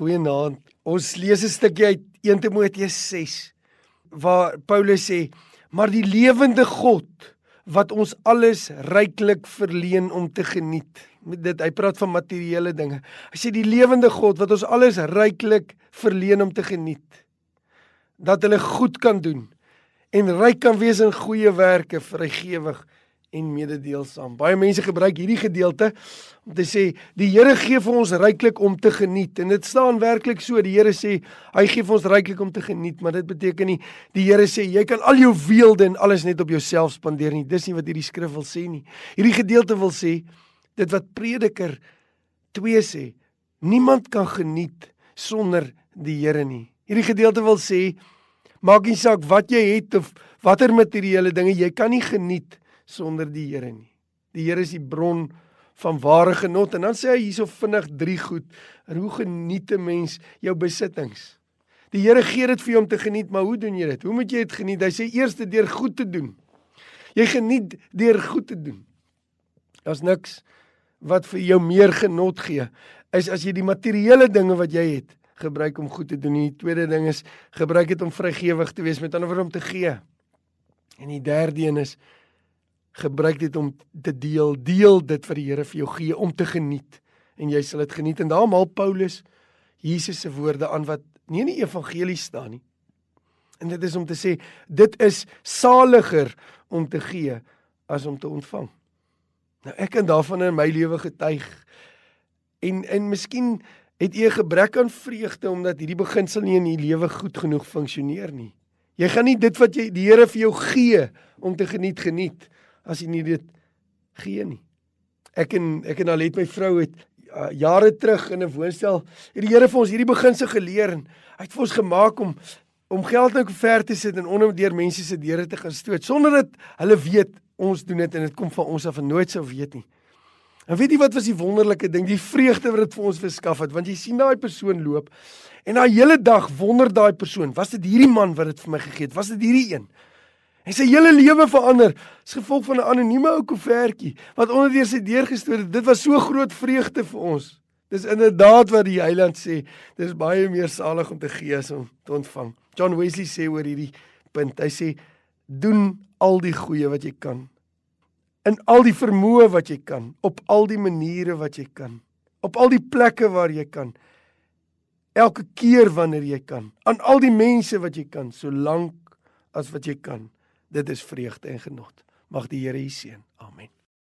Goeienaand. Ons lees 'n stukkie uit 1 Timoteus 6 waar Paulus sê: "Maar die lewende God wat ons alles ryklik verleen om te geniet." Met dit hy praat van materiële dinge. Hy sê die lewende God wat ons alles ryklik verleen om te geniet. Dat hulle goed kan doen en ryk kan wees in goeie werke, vrygewig en mededeelsaam. Baie mense gebruik hierdie gedeelte om te sê die Here gee vir ons ryklik om te geniet en dit staan werklik so. Die Here sê hy gee vir ons ryklik om te geniet, maar dit beteken nie die Here sê jy kan al jou weelde en alles net op jouself spandeer nie. Dis nie wat hierdie skrif wil sê nie. Hierdie gedeelte wil sê dit wat Prediker 2 sê, niemand kan geniet sonder die Here nie. Hierdie gedeelte wil sê maak nie saak wat jy het of watter materiële dinge jy kan nie geniet sonder die Here nie. Die Here is die bron van ware genot en dan sê hy hierso vinnig drie goed. En hoe geniet 'n mens jou besittings? Die Here gee dit vir jou om te geniet, maar hoe doen jy dit? Hoe moet jy dit geniet? Hy sê eers deur goed te doen. Jy geniet deur goed te doen. Daar's niks wat vir jou meer genot gee is as jy die materiële dinge wat jy het gebruik om goed te doen. Die tweede ding is gebruik dit om vrygewig te wees, met ander woorde om te gee. En die derde een is gebruik dit om te deel. Deel dit vir die Here vir jou gee om te geniet en jy sal dit geniet. En daarom haal Paulus Jesus se woorde aan wat nie in die evangelie staan nie. En dit is om te sê dit is saliger om te gee as om te ontvang. Nou ek kan daarvan in my lewe getuig. En en miskien het jy 'n gebrek aan vreugde omdat hierdie beginsel nie in jou lewe goed genoeg funksioneer nie. Jy gaan nie dit wat jy die Here vir jou gee om te geniet geniet as jy nie dit gee nie. Ek en ek en Alet my vrou het uh, jare terug in 'n woonstel het die Here vir ons hierdie beginse geleer en hy het vir ons gemaak om om geld nou ver te sit en onder deur mense se deure te gaan stoot sonder dat hulle weet ons doen dit en dit kom van ons af en nooit sou weet nie. En weet jy wat was die wonderlike ding? Die vreugde wat dit vir ons verskaf het, want jy sien daai persoon loop en daai hele dag wonder daai persoon, was dit hierdie man wat dit vir my gegee het? Was dit hierdie een? En sy hele lewe verander as gevolg van 'n anonieme ou koevertjie wat onderdeur sy deur gestoot het. Dit was so groot vreugde vir ons. Dis inderdaad wat die Heiland sê, dis baie meer salig om te gee as om te ontvang. John Wesley sê oor hierdie punt. Hy sê doen al die goeie wat jy kan. In al die vermoë wat jy kan, op al die maniere wat jy kan, op al die plekke waar jy kan. Elke keer wanneer jy kan, aan al die mense wat jy kan, solank as wat jy kan. Dit is vreugde en genot. Mag die Here u seën. Amen.